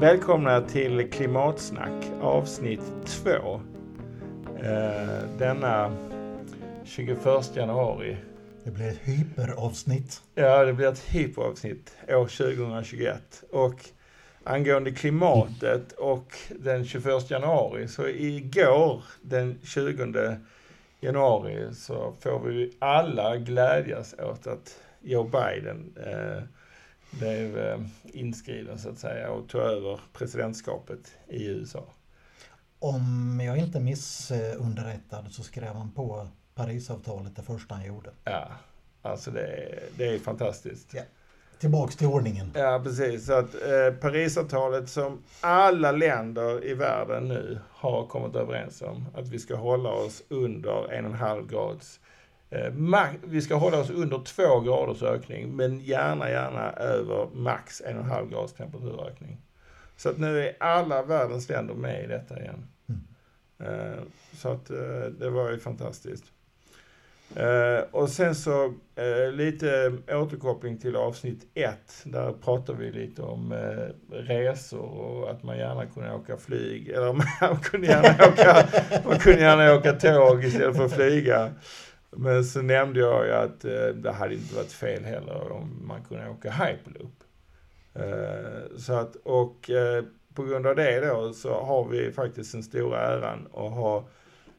Välkomna till Klimatsnack avsnitt 2. Eh, denna 21 januari. Det blir ett hyperavsnitt. Ja, det blir ett hyperavsnitt år 2021. Och angående klimatet och den 21 januari, så igår den 20 januari så får vi alla glädjas åt att Joe Biden eh, blev eh, inskriden så att säga och tog över presidentskapet i USA. Om jag inte missunderrättad så skrev han på Parisavtalet det första han gjorde. Ja, alltså det, det är fantastiskt. Ja. Tillbaks till ordningen. Ja, precis. Så att eh, Parisavtalet som alla länder i världen nu har kommit överens om att vi ska hålla oss under en och en halv grads vi ska hålla oss under två graders ökning, men gärna, gärna över max en och en halv grads temperaturökning. Så att nu är alla världens länder med i detta igen. Mm. Eh, så att eh, det var ju fantastiskt. Och sen så lite återkoppling till avsnitt ett. Där pratar vi lite om resor och att man gärna kunde åka flyg. Eller man kunde gärna åka, man kunde gärna åka tåg istället för att flyga. Men så nämnde jag ju att det hade inte varit fel heller om man kunde åka hyperloop. så att, och på grund av det då så har vi faktiskt den stora äran att ha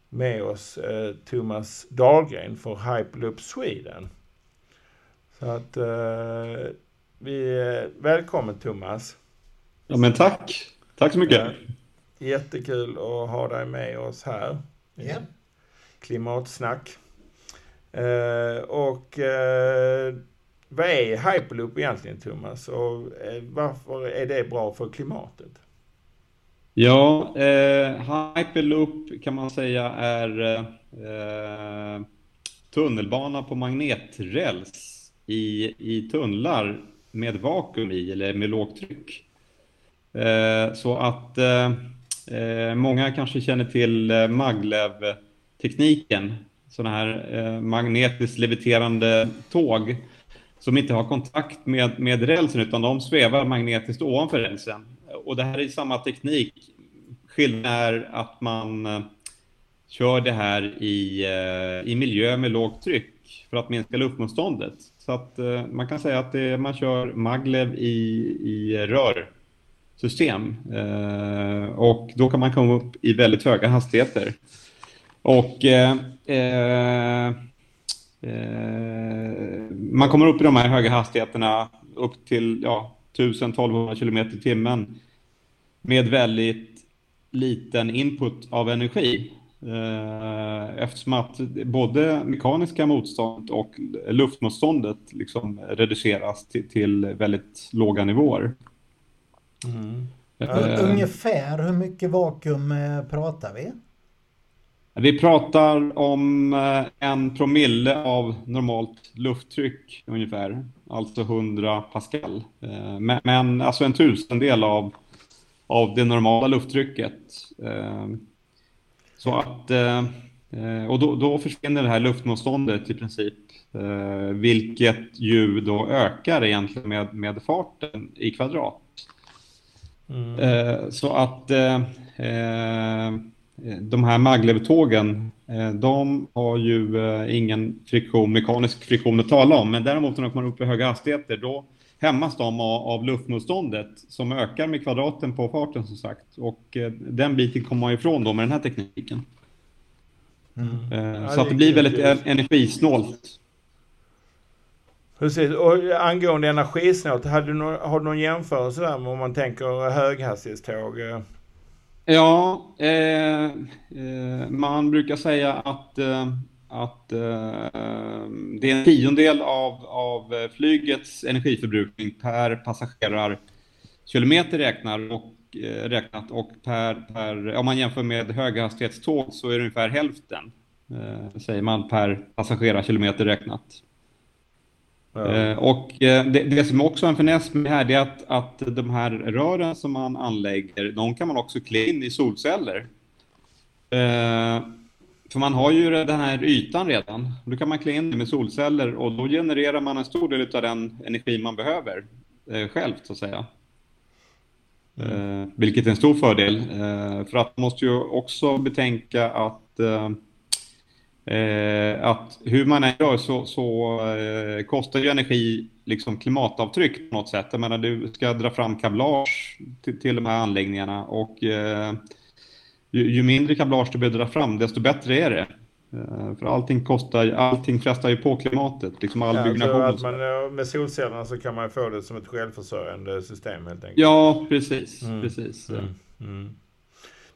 med oss eh, Thomas Dahlgren för Hyperloop Sweden. Så att eh, vi är välkommen Thomas. Ja men tack. Tack så mycket. jättekul att ha dig med oss här. Ja. Klimatsnack. Eh, och eh, vad är Hyperloop egentligen Thomas? Och eh, varför är det bra för klimatet? Ja, eh, Hyperloop kan man säga är eh, tunnelbana på magneträls i, i tunnlar med vakuum i eller med lågt tryck. Eh, så att eh, eh, många kanske känner till maglev-tekniken, sådana här eh, magnetiskt leviterande tåg som inte har kontakt med, med rälsen utan de svävar magnetiskt ovanför rälsen och det här är samma teknik. Skillnaden är att man eh, kör det här i, eh, i miljö med lågt tryck för att minska luftmotståndet. Så att eh, man kan säga att det, man kör maglev i, i rörsystem eh, och då kan man komma upp i väldigt höga hastigheter. Och eh, eh, man kommer upp i de här höga hastigheterna upp till ja, 1000-1200 km i timmen med väldigt liten input av energi. Eh, eftersom att både mekaniska motståndet och luftmotståndet liksom reduceras till, till väldigt låga nivåer. Mm. Uh, Ungefär hur mycket vakuum eh, pratar vi? Vi pratar om en promille av normalt lufttryck ungefär, alltså 100 pascal. Men, men alltså en tusendel av av det normala lufttrycket. Ehm, så att, eh, och då, då försvinner det här luftmotståndet i princip, eh, vilket ju då ökar egentligen med, med farten i kvadrat. Mm. Eh, så att de här maglevtågen, de har ju ingen friktion, mekanisk friktion att tala om, men däremot när de kommer upp i höga hastigheter, då hämmas de av, luftmotståndet som ökar med kvadraten på farten som sagt. Och eh, den biten kommer man ifrån då med den här tekniken. Mm. Eh, så att det blir väldigt energisnålt. Precis, och angående energisnålt, hade du någon, har du någon jämförelse där med om man tänker höghastighetståg? Ja, eh, eh, man brukar säga att eh, att eh, det är en tiondel av, av eh, flygets energiförbrukning per passagerarkilometer räknar och, eh, räknat och per, per, om man jämför med höghastighetståg så är det ungefär hälften, eh, säger man, per passagerarkilometer räknat. Ja. Eh, och eh, det, det, som också är en finess med det här är att, att de här rören som man anlägger, de kan man också klä in i solceller. Eh, för man har ju den här ytan redan. Då kan man klä in det med solceller och då genererar man en stor del av den energi man behöver eh, själv så att säga. Mm. vilket är en stor fördel. För att man måste ju också betänka att, eh, att hur man än gör så, så kostar ju energi liksom klimatavtryck på något sätt. Jag menar, du ska dra fram kablage till, till de här anläggningarna och ju, ju mindre kablage du behöver dra fram, desto bättre är det. Eh, för allting kostar, allting frestar ju på klimatet, liksom all ja, byggnation. Att man, med solcellerna så kan man få det som ett självförsörjande system helt enkelt. Ja, precis. Mm. precis. Mm. Mm.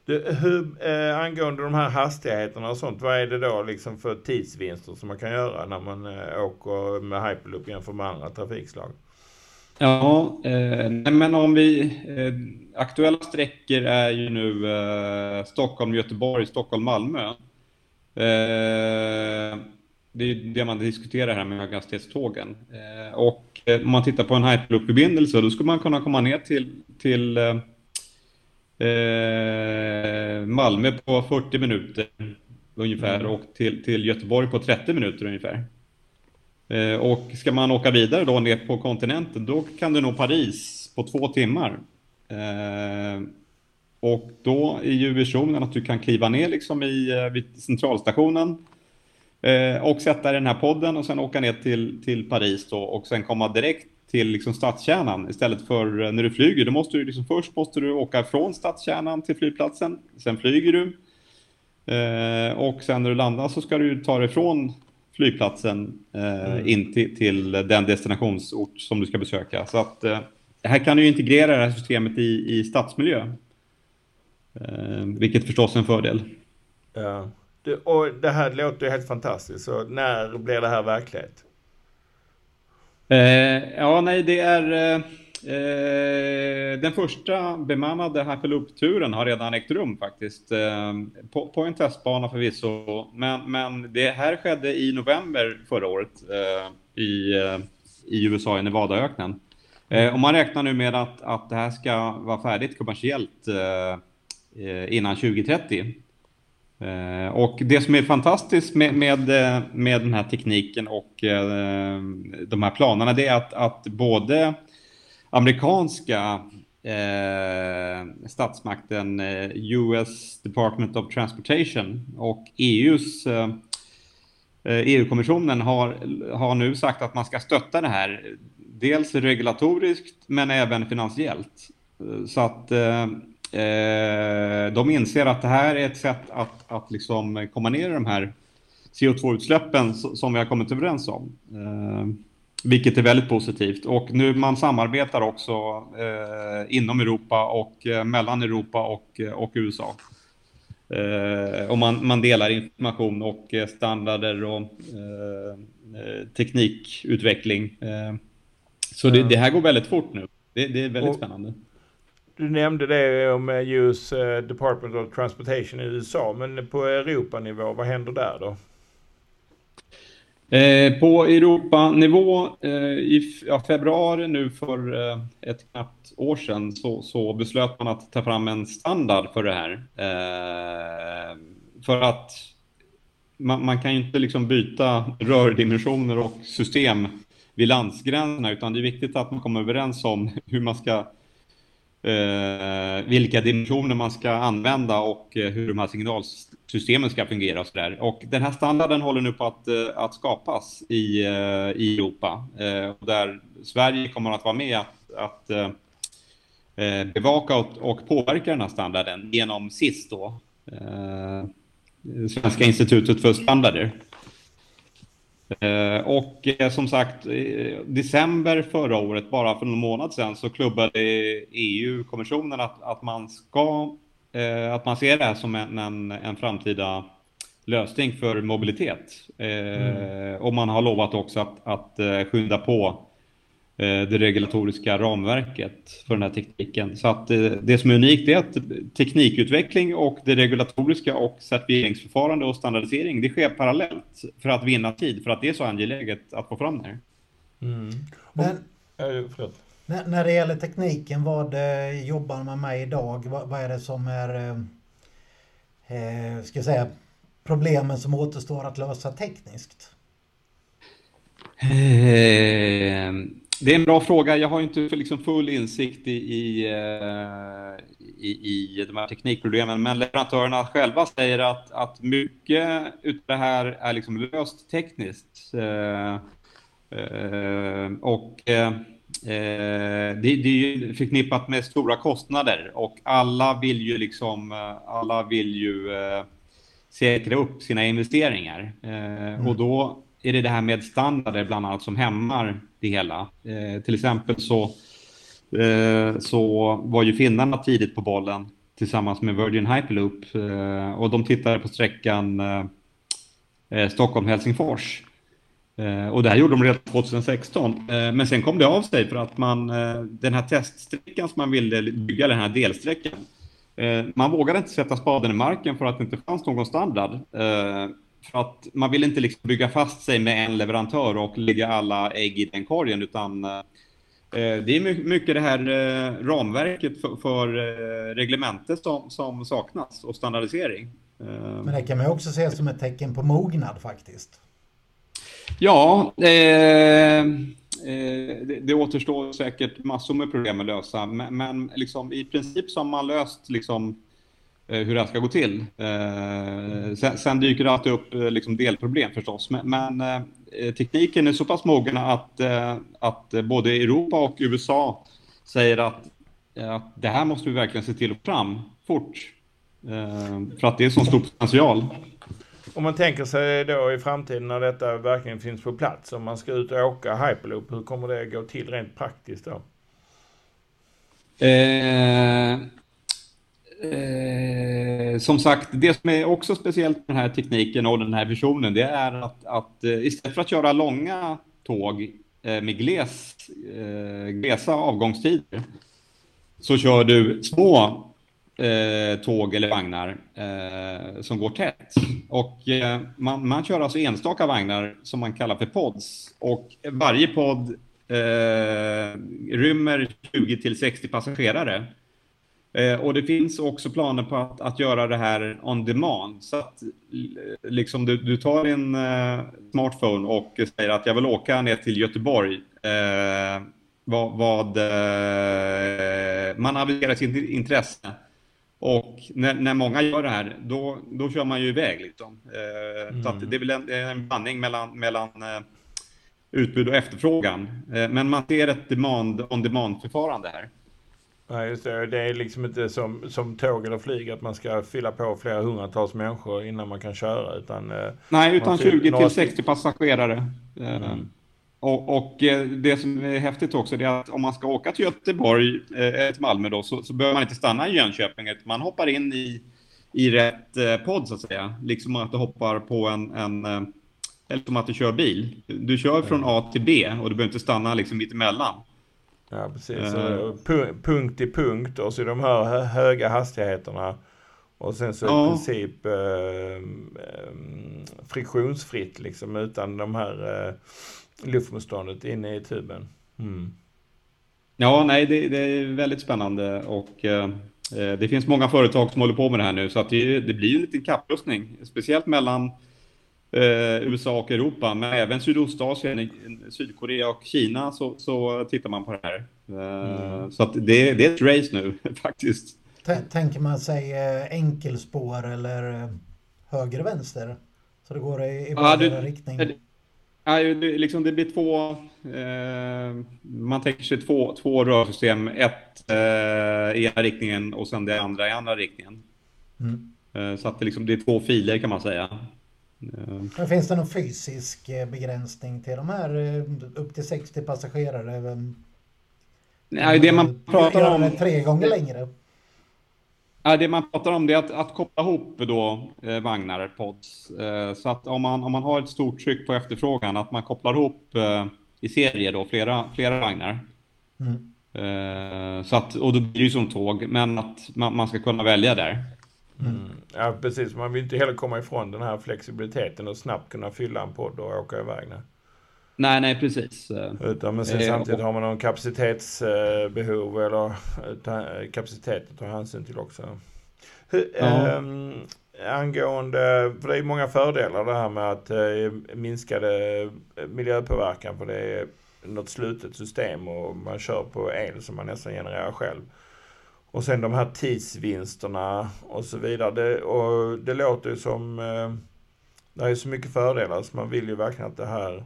Du, hur, eh, angående de här hastigheterna och sånt, vad är det då liksom för tidsvinster som man kan göra när man eh, åker med hyperloop jämfört med andra trafikslag? Ja, eh, men om vi... Eh, aktuella sträckor är ju nu eh, Stockholm, Göteborg, Stockholm, Malmö. Eh, det är det man diskuterar här med höghastighetstågen. Eh, och eh, om man tittar på en hyperloop-förbindelse, då skulle man kunna komma ner till, till eh, Malmö på 40 minuter ungefär mm. och till, till Göteborg på 30 minuter ungefär. Och ska man åka vidare då ner på kontinenten, då kan du nå Paris på två timmar. Och då är ju visionen att du kan kliva ner liksom i, eh, vid centralstationen eh, och sätta den här podden och sen åka ner till, till Paris då och sen komma direkt till liksom stadskärnan istället för eh, när du flyger. Då måste du liksom, först måste du åka från stadskärnan till flygplatsen, sen flyger du eh, och sen när du landar så ska du ta dig från flygplatsen eh, mm. in till, till, den destinationsort som du ska besöka. Så att eh, här kan du integrera det här systemet i, i stadsmiljö. Eh, vilket förstås är en fördel. Ja. Du, och det här låter ju helt fantastiskt. Så när blir det här verklighet? Eh, ja, nej, det är... Eh, eh den första bemannade Hyperloop-turen har redan ägt rum faktiskt. Eh, på, på, en testbana förvisso. Men, men det här skedde i november förra året eh, i, eh, i USA, i Nevadaöknen. Eh, och man räknar nu med att, att det här ska vara färdigt kommersiellt Eh, innan 2030. Eh, och det som är fantastiskt med, med, eh, med den här tekniken och eh, de här planerna det är att, att både amerikanska eh, statsmakten US Department of Transportation och EUs eh, e EU-kommissionen har, har nu sagt att man ska stötta det här. Dels regulatoriskt men även finansiellt. Så att eh, Eh, de inser att det här är ett sätt att, att liksom komma ner i de här CO2-utsläppen som vi har kommit överens om. Eh, vilket är väldigt positivt. Och nu man samarbetar också eh, inom Europa och eh, mellan Europa och, eh, och USA. Eh, och man, man delar information och standarder och teknikutveckling. så det, det, här går väldigt fort nu. Det, det är väldigt och, spännande. Du nämnde det om eh, US eh, Department of Transportation i USA, men på Europanivå, vad händer där då? Eh, på Europanivå eh, i ja, februari nu för eh, ett knappt år sedan så, så, beslöt man att ta fram en standard för det här. Eh, för att man, man, kan ju inte liksom byta rördimensioner och system vid landsgränserna utan det är viktigt att man kommer överens om hur man ska eh, vilka dimensioner man ska använda och eh, hur de här signalsystemen ska fungera och så där. Och den här standarden håller nu på att, eh, att skapas i, eh, i Europa, där Sverige kommer att vara med att, att bevaka och, och, påverka den här standarden genom SIS då, Svenska institutet för standarder. Eh, och eh, som sagt, december förra året, bara för någon månad sedan, så klubbade EU-kommissionen att, att man ska, eh, att man ser det här som en, en, en framtida lösning för mobilitet. Mm. Och man har lovat också att, att skynda på Eh, det regulatoriska ramverket för den här tekniken. Så att eh, det som är unikt är att teknikutveckling och det regulatoriska och certifieringsförfarande och standardisering, det sker parallellt för att vinna tid, för att det är så angeläget att få fram det här. Mm. Men, när, när det gäller tekniken, vad eh, jobbar man med idag? Vad, vad är det som är, eh, ska jag säga, problemen som återstår att lösa tekniskt? Eh, det är en bra fråga. Jag har inte liksom full insikt i, i, eh, i, i de här teknikproblemen, men leverantörerna själva säger att, att mycket av det här är liksom löst tekniskt. Eh, eh, och det, det, är ju förknippat med stora kostnader och alla vill ju liksom, alla vill ju säkra upp sina investeringar. Mm. Och då är det det här med standarder bland annat som hämmar det hela. Eh, till exempel så, eh, så var ju finnarna tidigt på bollen tillsammans med Virgin Hyperloop eh, och de tittade på sträckan eh, eh Stockholm-Helsingfors. Eh, och det här gjorde de redan 2016, eh, men sen kom det av sig för att man, eh, den här teststräckan som man ville bygga, den här delsträckan, man vågade inte sätta spaden i marken för att det inte fanns någon standard. För att man vill inte liksom bygga fast sig med en leverantör och lägga alla ägg i den korgen, utan eh, det är mycket det här eh, ramverket för, för eh, reglementet som, som, saknas och standardisering. Men det kan man också se som ett tecken på mognad faktiskt. Ja, eh, det, det återstår säkert massor med problem att lösa, men, men liksom, i princip så har man löst liksom, hur det här ska gå till. Eh, sen, sen dyker det alltid upp eh, liksom delproblem förstås, men, men tekniken är så pass mogen att, att både Europa och USA säger att, att det här måste vi verkligen se till att fram fort. För att det är så stor potential. Om man tänker sig då i framtiden när detta verkligen finns på plats, om man ska ut och åka Hyperloop, hur kommer det gå till rent praktiskt då? Eh, Eh, som sagt, det som är också speciellt med den här tekniken och den här visionen, det är att, att eh, istället för att köra långa tåg eh, med gles, eh, glesa avgångstider, så kör du små eh, tåg eller vagnar eh, som går tätt. Och eh, man, man kör alltså enstaka vagnar som man kallar för pods. Och varje podd eh, rymmer 20 till 60 passagerare. Eh, och det finns också planer på att, att göra det här on demand. Så att liksom du, du tar din eh, smartphone och säger att jag vill åka ner till Göteborg. Eh, vad, vad eh, man aviserar sitt intresse. Och när, när, många gör det här, då, då kör man ju iväg. Liksom. Eh, mm. Så det är väl en, en blandning mellan, mellan eh, utbud och efterfrågan. men man ser ett demand, on demand-förfarande här. Nej, just det. Det är liksom inte som, som tåg eller flyg att man ska fylla på flera hundratals människor innan man kan köra. Utan, eh, Nej, utan 20 till 60 passagerare. Eh, mm. Och, och, eh, det som är häftigt också är att om man ska åka till Göteborg, eller till Malmö då, så, så behöver man inte stanna i Jönköping. Man hoppar in i, i rätt podd så att säga. Liksom att du hoppar på en, en eller som att du kör bil. Du kör från A till B och du behöver inte stanna liksom mitt emellan. Ja, precis. Uh, punkt till punkt och så de här höga hastigheterna. Och sen så ja. i princip eh, friktionsfritt liksom utan de här eh, luftmotståndet inne i tuben. Mm. Ja, nej, det, det, är väldigt spännande och eh, eh, det finns många företag som håller på med det här nu så att det, det blir en liten kapprustning, speciellt mellan eh, USA och Europa, men även Sydostasien, Sydkorea och Kina så, så tittar man på det här. Eh, mm. Så att det, det är ett race nu faktiskt. Tänker man sig eh, enkelspår eller eh, höger-vänster? Så det går i, i ja, du, riktning? Ja, det, liksom det blir två, eh, man tänker sig två, två rörsystem, ett eh, i ena riktningen och sen det andra i andra riktningen. Mm. Eh, så att det, liksom, det är två filer kan man säga. Men finns det någon fysisk eh, begränsning till de här eh, upp till 60 passagerare? Nej, det man pratar om... Tre gånger längre? Ja, det man pratar om det är att, att koppla ihop då, eh, vagnar, pods. Eh, så att om man, om man har ett stort tryck på efterfrågan, att man kopplar ihop eh, i serie då, flera, flera vagnar. Mm. Eh, så att, och då blir det ju som tåg, men att man, man ska kunna välja där. Mm. Ja, precis. Man vill inte heller komma ifrån den här flexibiliteten och snabbt kunna fylla en podd och åka iväg. Nej, nej, nej precis. Utan, men sen eh, samtidigt har man någon kapacitetsbehov eller kapacitet att ta hänsyn till också. Ja. eh, angående, för det är många fördelar det här med att eh, minskade miljöpåverkan. För det är något slutet system och man kör på el som man nästan genererar själv. Och sen de här tidsvinsterna och så vidare. Det, och det låter ju som... Eh, det är så mycket fördelar så man vill ju verkligen att det här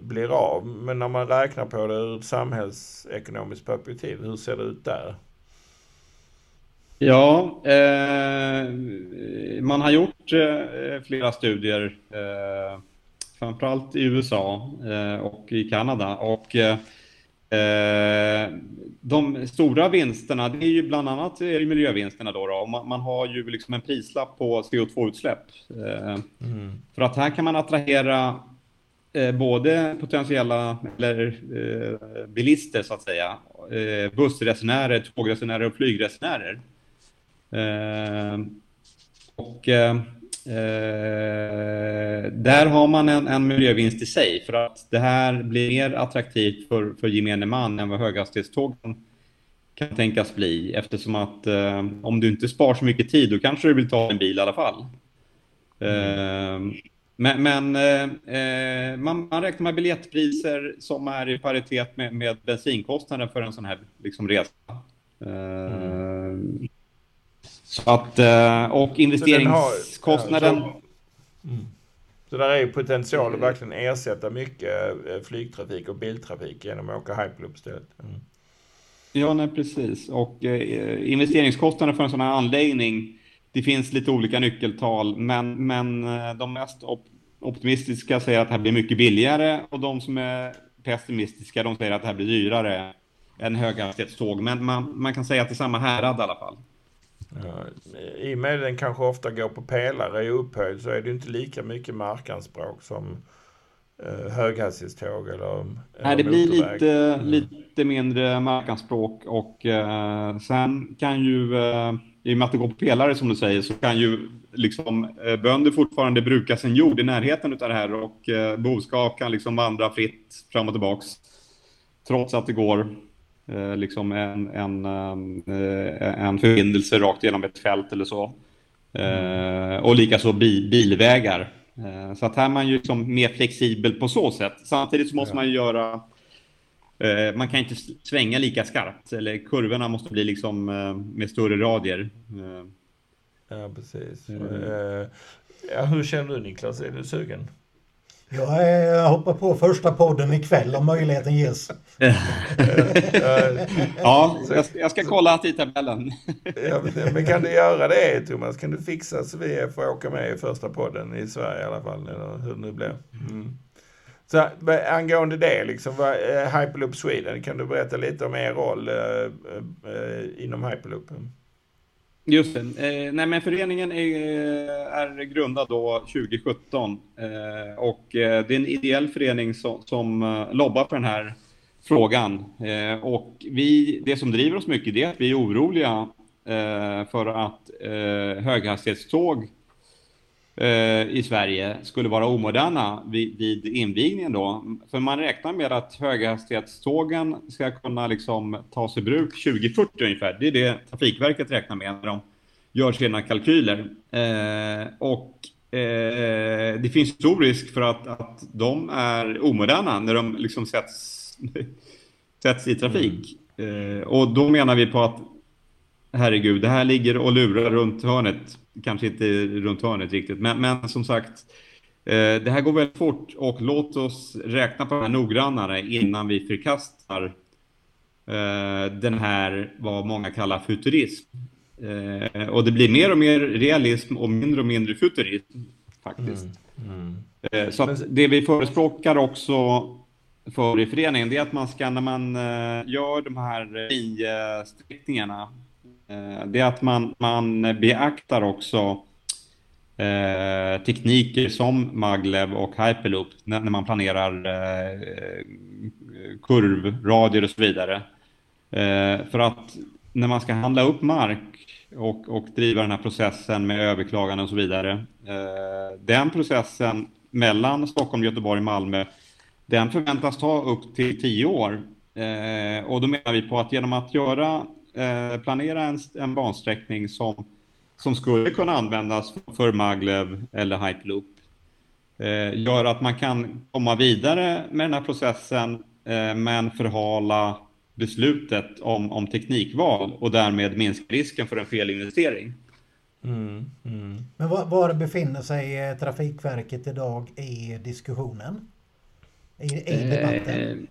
blir av. Men när man räknar på det ur ett samhällsekonomiskt perspektiv, hur ser det ut där? Ja, eh, man har gjort eh, flera studier, eh, framförallt i USA eh, och i Kanada. Och eh, de stora vinsterna, det är ju bland annat är det miljövinsterna då. då. Man, man, har ju liksom en prislapp på CO2-utsläpp. Eh, mm. För att här kan man attrahera eh, både potentiella eller, eh, bilister så att säga, eh, bussresenärer, tågresenärer och flygresenärer. Eh, och eh, där har man en, en miljövinst i sig för att det här blir mer attraktivt för, för gemene man än vad höghastighetstågen kan tänkas bli eftersom att eh, om du inte spar så mycket tid då kanske du vill ta en bil i alla fall. Mm. Eh, men, men eh, eh, man, man, räknar med biljettpriser som är i paritet med, med bensinkostnaden för en sån här liksom, resa. Eh, mm. Så att, eh, och investeringskostnaden... Har, ja, mm. så där är ju potential att verkligen ersätta mycket eh, flygtrafik och biltrafik genom att åka Hyperloop istället. Mm. Ja, nej, precis. Och eh, investeringskostnaden för en sån här anläggning, det finns lite olika nyckeltal, men, men eh, de mest op optimistiska säger att det här blir mycket billigare och de som är pessimistiska, de säger att det här blir dyrare än höghastighetståg. Men man, man kan säga att det är samma härad i alla fall. I och med att den kanske ofta går på pelare i upphöjd så är det inte lika mycket markanspråk som eh, höghastighetståg eller, eller Nej, det blir lite, mm. lite mindre markanspråk och eh, sen kan ju, eh, i och med att det går på pelare som du säger, så kan ju liksom eh, bönder fortfarande bruka sin jord i närheten av det här och eh, boskap kan liksom vandra fritt fram och tillbaks. Trots att det går Eh, liksom en, en, eh, en förbindelse rakt genom ett fält eller så. Mm. Och likaså bil, bilvägar. Så att här är man ju liksom mer flexibel på så sätt. Samtidigt så måste ja. man ju göra man kan inte svänga lika skarpt, eller kurvorna måste bli liksom med större radier. Ja, precis. Mm. Hur känner du Niklas? Är du sugen? Jag hoppar på första podden ikväll om möjligheten ges. ja, jag ska, kolla tidtabellen. ja, men kan du göra det Thomas? Kan du fixa så vi får åka med i första podden i Sverige i alla fall, eller hur det nu blir. Mm. Så angående det, liksom, vad, eh, Hyperloop Sweden, kan du berätta lite om er roll eh, eh, inom Hyperloop? Just det. Eh, nej, men föreningen är, eh, är grundad då 2017 eh, och eh, det är en ideell förening som, som eh, lobbar för den här frågan. Eh, och vi, det som driver oss mycket är att vi är oroliga eh, för att höghastighetståg i Sverige skulle vara omoderna vid, vid invigningen då. För man räknar med att höghastighetstågen ska kunna liksom tas i bruk 2040 ungefär. Det är det Trafikverket räknar med när de gör sina kalkyler. Eh, och eh, det finns stor risk för att, att de är omoderna när de liksom sätts, sätts i trafik. Mm. Eh, och då menar vi på att herregud, det här ligger och lurar runt hörnet kanske inte runt hörnet riktigt, men, men som sagt, eh, det här går väldigt fort och låt oss räkna på det här noggrannare innan vi förkastar eh, den här, vad många kallar futurism. Eh, och det blir mer och mer realism och mindre och mindre futurism faktiskt. Mm. Mm. så det vi förespråkar också för i föreningen, det är att man ska när man gör de här Eh, Eh, det är att man, man beaktar också eh, tekniker som Maglev och Hyperloop när, när man planerar eh, kurvradier och så vidare. Eh, för att när man ska handla upp mark och, och driva den här processen med överklagande och så vidare. Eh, den processen mellan Stockholm, Göteborg Malmö, den förväntas ta upp till tio år. Eh, och då menar vi på att genom att göra Eh, planera en, en bansträckning som, som skulle kunna användas för Maglev eller Hyperloop. eh, gör att man kan komma vidare med den här processen eh, men förhala beslutet om, om teknikval och därmed minska risken för en felinvestering. Mm, mm. Men var, var befinner sig eh, Trafikverket idag i diskussionen? I, i debatten?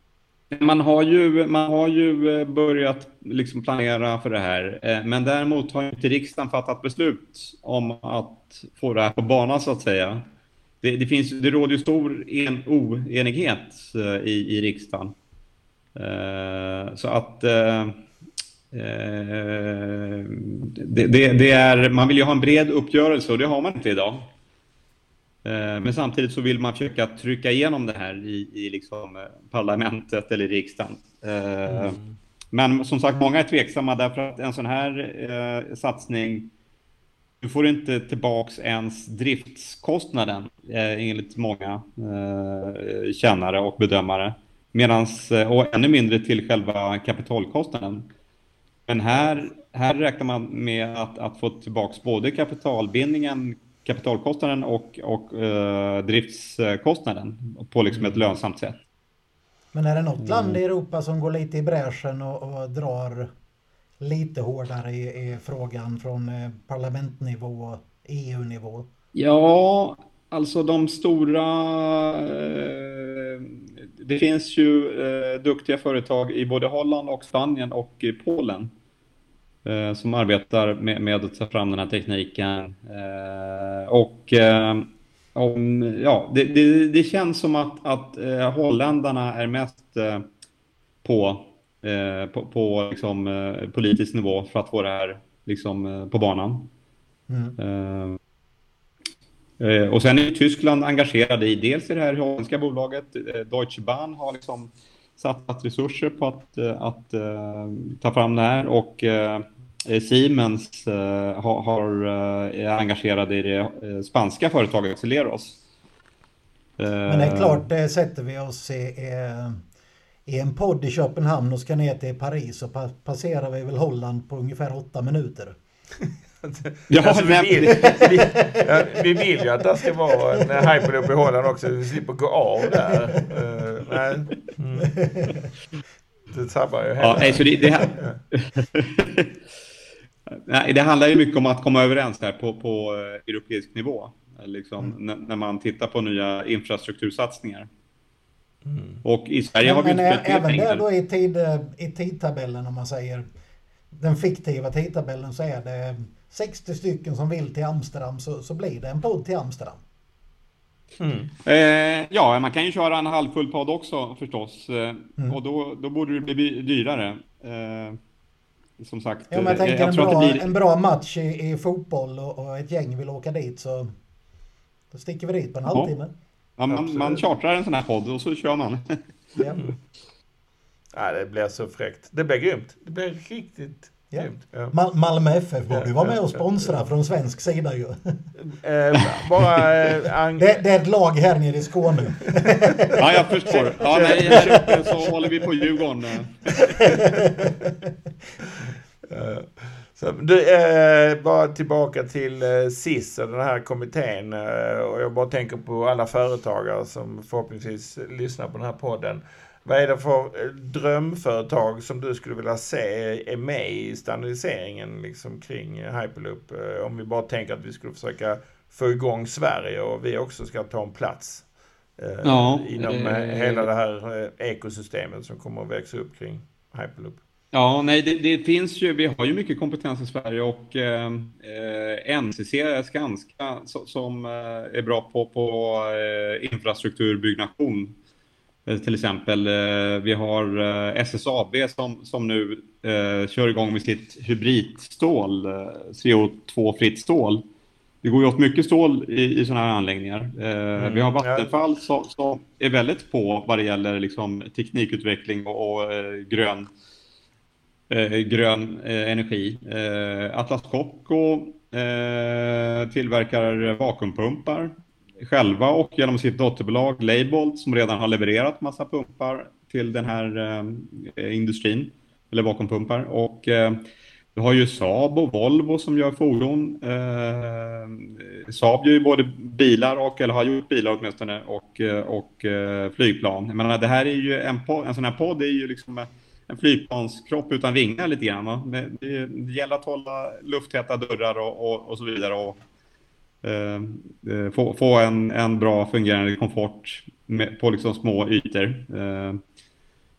Man har ju, man har ju eh, börjat liksom planera för det här, eh, men däremot har inte riksdagen fattat beslut om att få det här på banan så att säga. Det, det finns, det råder ju stor en, oenighet eh, i, i riksdagen. Så att det, det, det, är, man vill ju ha en bred uppgörelse och det har man inte idag. Eh, men samtidigt så vill man försöka trycka igenom det här i, i liksom eh, parlamentet eller riksdagen. Mm. Men som sagt, många är tveksamma därför att en sån här eh, satsning, du får inte tillbaks ens driftskostnaden eh, enligt många eh, kännare och bedömare. Medans, och ännu mindre till själva kapitalkostnaden. Men här, här räknar man med att, att få tillbaka både kapitalbindningen, kapitalkostnaden och, och eh, driftskostnaden på liksom ett mm. lönsamt sätt. Men är det något land i mm. Europa som går lite i bräschen och, och drar lite hårdare i, i frågan från eh, parlamentnivå och EU-nivå? Ja, alltså de stora... Eh, det finns ju eh, duktiga företag i både Holland och Spanien och i Polen eh, som arbetar med, med, att ta fram den här tekniken. Eh, och eh, om, ja, det, det, det, känns som att, att eh, holländarna är mest eh, på, på, på liksom, politisk nivå för att få det här liksom, på banan. Mm. Och sen är Tyskland engagerade i dels i det här holländska bolaget. Deutsche Bahn har liksom satsat resurser på att, eh, att ta fram det här och Siemens har, har, är engagerade i det spanska företaget Celeros. Men det är klart, det sätter vi oss i, i en podd i Köpenhamn och ska ner till Paris så passerar vi väl Holland på ungefär åtta minuter. Ja, alltså, vi, vill, vi, ja, vi vill ju att det ska vara en hyperloop i Holland också. Vi slipper gå av där. Uh, nej. Mm. Det sabbar ju ja, nej, så det, det, här... nej, det handlar ju mycket om att komma överens här på, på uh, europeisk nivå. Liksom, mm. när man tittar på nya infrastruktursatsningar. Mm. Och i Sverige men, har vi inte Även där då i, tid, i tidtabellen om man säger den fiktiva tidtabellen så är det 60 stycken som vill till Amsterdam så, så blir det en podd till Amsterdam. Mm. Eh, ja, man kan ju köra en halvfull podd också förstås. Eh, mm. Och då, då borde det bli dyrare. Eh, som sagt. Ja, men jag tänker jag en, bra, blir... en bra match i, i fotboll och, och, ett gäng vill åka dit så då sticker vi dit på en ja. halvtimme. Ja, man, man chartrar en sån här podd och så kör man. ja. ja, det blir så fräckt. Det blir grymt. Det blir riktigt Ja. Ja. Malmö FF borde ju vara med och sponsra från svensk sida ju. Eh, bara, eh, det, det, är ett lag här nere i Skåne. ja, jag förstår. Ja, nej, i Köpen så håller vi på Djurgården. Så, du, eh, bara tillbaka till eh, SIS och den här kommittén. Eh, och jag bara tänker på alla företagare som förhoppningsvis lyssnar på den här podden. Vad är det för eh, drömföretag som du skulle vilja se är med i standardiseringen liksom kring Hyperloop? Eh, om vi bara tänker att vi skulle försöka få igång Sverige och vi också ska ta en plats eh, ja, inom eh, hela det här ekosystemet som kommer att växa upp kring Hyperloop. Ja, nej, det, det, finns ju, vi har ju mycket kompetens i Sverige och eh, NCC, Skanska, som är bra på, på eh, infrastrukturbyggnation Eh, till exempel, eh, vi har eh, SSAB som, som nu kör igång med sitt hybridstål, CO2-fritt stål. Det går ju åt mycket stål i, i sådana här anläggningar. Mm, vi har Vattenfall som, som, är väldigt på vad det gäller liksom, teknikutveckling och, och grön, grön energi. Atlas Copco tillverkar vakuumpumpar själva och genom sitt dotterbolag Leybold som redan har levererat massa pumpar till den här eh, industrin, eller vakuumpumpar. Och eh, du har ju Saab och Volvo som gör fordon. Eh, Saab gör ju både bilar och, eller har gjort bilar åtminstone, och, eh, och eh, flygplan. Jag menar, det här är ju en, en sån här podd är ju liksom en flygplanskropp utan vingar lite grann. Va? Det, det gäller att hålla lufttäta dörrar och, och, och så vidare och eh, eh få, få en, en bra fungerande komfort med, på liksom små ytor. Eh,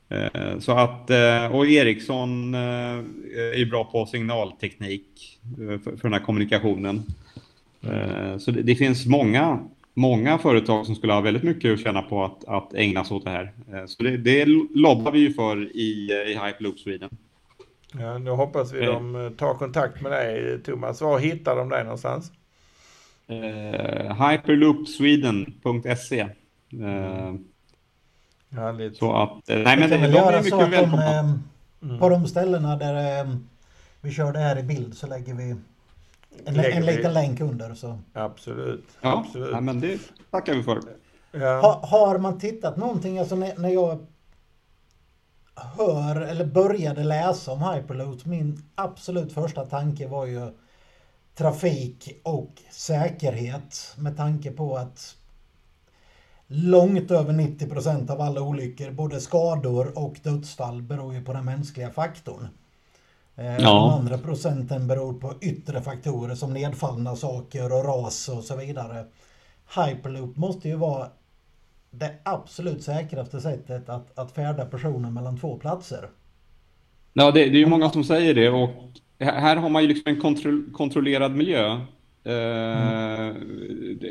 Eh, så att, eh, och Ericsson är bra på signalteknik för den här kommunikationen. Så det finns många, många företag som skulle ha väldigt mycket att tjäna på att, att ägna sig åt det här. Så det, det lobbar vi ju för i, i Hyperloop Sweden. Ja, då hoppas vi de tar kontakt med dig Thomas. Var hittar de dig någonstans? Uh, hyperloopsweden.se uh, Härligt. Så att, eh, nej men det, de är mycket att välkomna. De, mm. På de ställena där ehm, vi kör det här i bild så lägger vi en, lägger en liten vi... länk under. Så. Absolut. Ja, Absolut. Ja, men det tackar vi för. Ja. Ha, har man tittat någonting, alltså när, när jag hör eller började läsa om Hyperloop, min absolut första tanke var ju trafik och säkerhet med tanke på att långt över 90 procent av alla olyckor, både skador och dödsfall, beror ju på den mänskliga faktorn. Eh, ja. De andra procenten beror på yttre faktorer som nedfallna saker och ras och så vidare. Hyperloop måste ju vara det absolut säkraste sättet att, att färda personer mellan två platser. Ja, det, det är ju många som säger det och här har man ju liksom en kontro kontrollerad miljö Mm.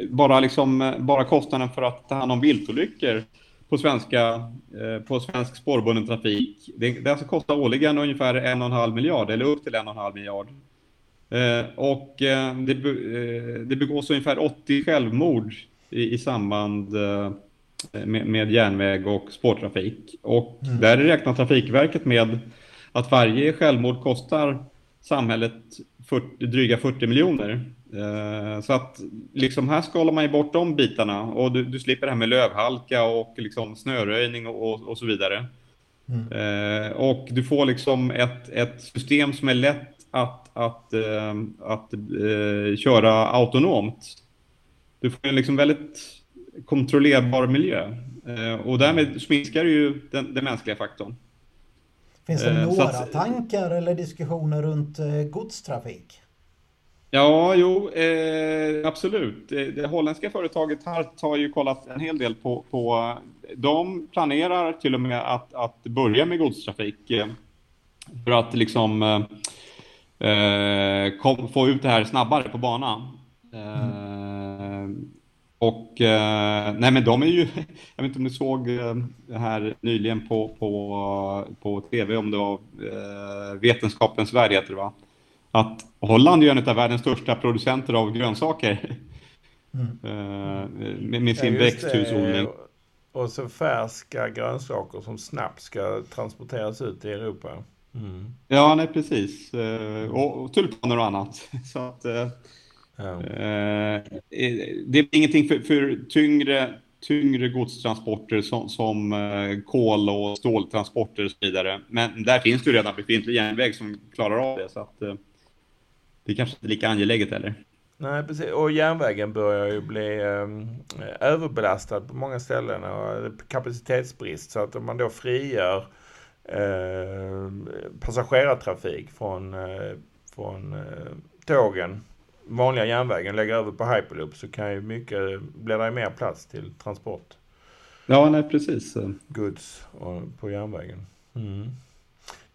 Bara, liksom, bara kostnaden för att ta hand om viltolyckor på, svenska, eh, på svensk spårbunden trafik. Det, det alltså kostar årligen ungefär en och en halv miljard, eller upp till en och en halv miljard. Eh, och det, det begås ungefär 80 självmord i, i samband med, med järnväg och spårtrafik. Och mm. där räknar Trafikverket med att varje självmord kostar samhället 40, dryga 40 miljoner. Eh, så att liksom här skalar man ju bort de bitarna och du, du slipper det här med lövhalka och liksom snöröjning och, och, och så vidare. Mm. Eh, och du får liksom ett, ett system som är lätt att, att, eh, att eh, köra autonomt. Du får en liksom väldigt kontrollerbar miljö och därmed minskar du ju den, den mänskliga faktorn. Finns det eh, några att, tankar eller diskussioner runt godstrafik? Ja, jo, eh, absolut. Det, det holländska företaget här har ju kollat en hel del på, på de planerar till och med att, att börja med godstrafik eh, för att liksom eh, kom, få ut det här snabbare på banan. Mm. Och eh, nej men de är ju, jag vet inte om ni såg eh, det här nyligen på, på, på tv om det var eh, Vetenskapens värld heter det va? att Holland är en av världens största producenter av grönsaker. Mm. Med, med, sin ja, växthusodling. Och så färska grönsaker som snabbt ska transporteras ut i Europa. Mm. Ja, nej precis. Och, och tulpaner och annat. Så att, Eh, eh, det är ingenting för, för tyngre, tyngre godstransporter som, som eh, kol och ståltransporter och så vidare. Men där finns det ju redan befintlig järnväg som klarar av det. Så att, det är kanske inte lika angeläget heller. Nej, precis. Och järnvägen börjar ju bli eh, överbelastad på många ställen och kapacitetsbrist. Så att om man då frigör eh, passagerartrafik från, eh, från eh, tågen, vanliga järnvägen, lägger över på Hyperloop så kan ju mycket, blir det mer plats till transport. Ja, nej precis. Goods på järnvägen. Mm.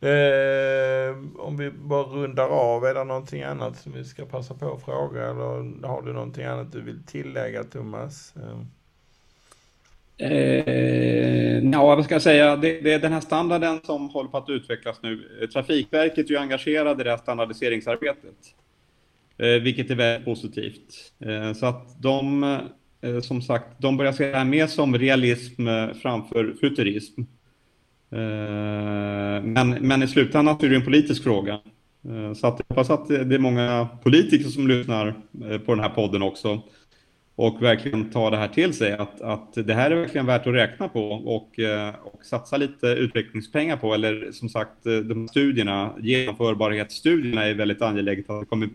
Eh, om vi bara rundar av, är det någonting annat som vi ska passa på att fråga eller har du någonting annat du vill tillägga Thomas? Eh, eh ja, vad ska jag säga? Det, det, är den här standarden som håller på att utvecklas nu. Trafikverket är ju engagerade i det här standardiseringsarbetet, eh, Eh, vilket är väldigt positivt. Eh, så att de, eh, som sagt, de börjar se det här mer som realism framför futurism. Men, men i slutändan är det en politisk fråga. Så att jag hoppas att det är många politiker som lyssnar på den här podden också. och verkligen tar det här till sig, att, att det här är verkligen värt att räkna på och, och satsa lite utvecklingspengar på, eller som sagt, de studierna, genomförbarhetsstudierna är väldigt angeläget att komma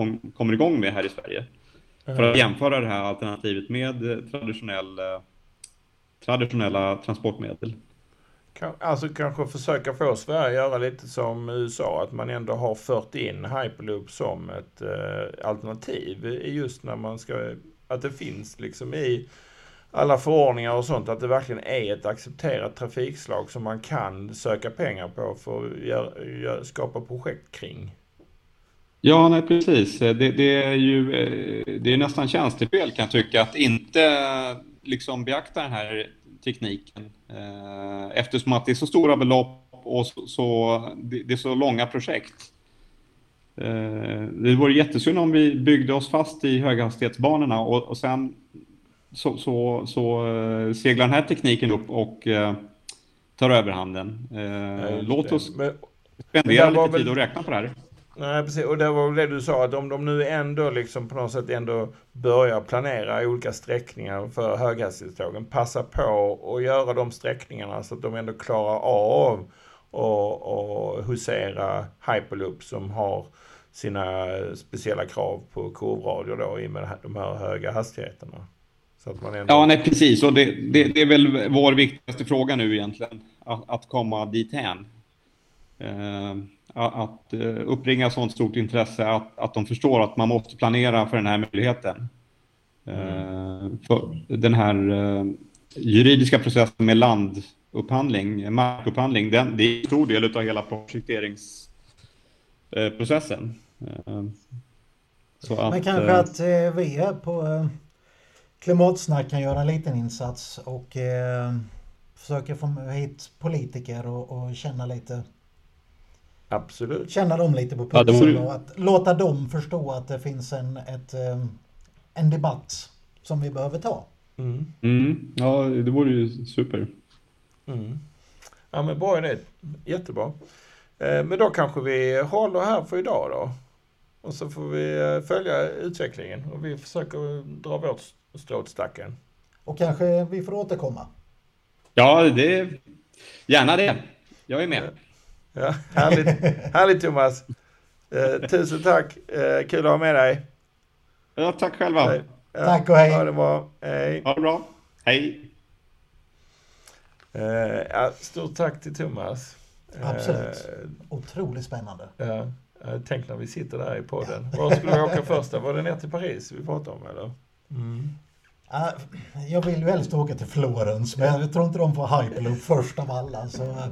kom, kommer igång med här i Sverige. För att jämföra det här alternativet med traditionell, traditionella transportmedel. Alltså kanske försöka få Sverige att göra lite som USA, att man ändå har fört in Hyperloop som ett eh, alternativ just när man ska, att det finns liksom i alla förordningar och sånt, att det verkligen är ett accepterat trafikslag som man kan söka pengar på för att gör, gör, skapa projekt kring. Ja, nej precis. Det, det är ju eh, det är nästan tjänstefel kan jag tycka att inte liksom beakta den här tekniken. Eh, eftersom att det är så stora belopp och så, så det är så långa projekt. Eh, det vore jättesynd om vi byggde oss fast i höghastighetsbanorna och, och sen så, så, så seglar den här tekniken upp och tar överhanden. Låt oss spendera lite tid och räkna på det här. Nej, precis. Och det var det du sa, att om de nu ändå liksom på något sätt ändå börjar planera olika sträckningar för höghastighetstågen, passa på att göra de sträckningarna så att de ändå klarar av och, och husera Hyperloop som har sina speciella krav på kurvradio då i och med de här höga hastigheterna. Så att man ändå... Ja, nej precis. Och det, det, det, är väl vår viktigaste fråga nu egentligen, att, att komma dithän. Uh att eh, uppringa sånt stort intresse att, att de förstår att man måste planera för den här möjligheten. Mm. För den här eh, juridiska processen med landupphandling, markupphandling, den, det är en stor del av hela projekteringsprocessen. Så att, Men kanske att vi är på Klimatsnack kan göra en liten insats och försöka få hit politiker och, och känna lite Absolut. Känna dem lite på pulsen ja, och att låta dem förstå att det finns en, ett, eh, en debatt som vi behöver ta. Mm. Mm. Ja, det vore ju super. Mm. Ja, men bra idé. Jättebra. Eh, men då kanske vi håller här för idag då. Och så får vi eh, följa utvecklingen och vi försöker dra vårt strå till stacken. Och kanske vi får återkomma. Ja, det gärna det. Jag är med. Ja, härligt, härligt Thomas. Eh, tusen tack. Eh, kul att ha med dig. Ja, tack själva. Ja, tack och hej. Ha det bra. Hej. Ha det bra. Hej. Eh, ja, stort tack till Thomas. Absolut. Eh, Otroligt spännande. Ja. Tänk när vi sitter där i podden. Var skulle vi åka först? Var det ner till Paris vi pratade om eller? Mm. Jag vill ju helst åka till Florens, men jag tror inte de får hyperloop först av alla. Så eh,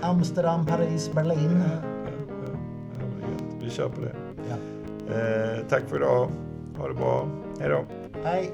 Amsterdam, Paris, Berlin. Ja, ja, ja, vi kör på det. Eh, tack för idag. Ha det bra. Hej då. Hej.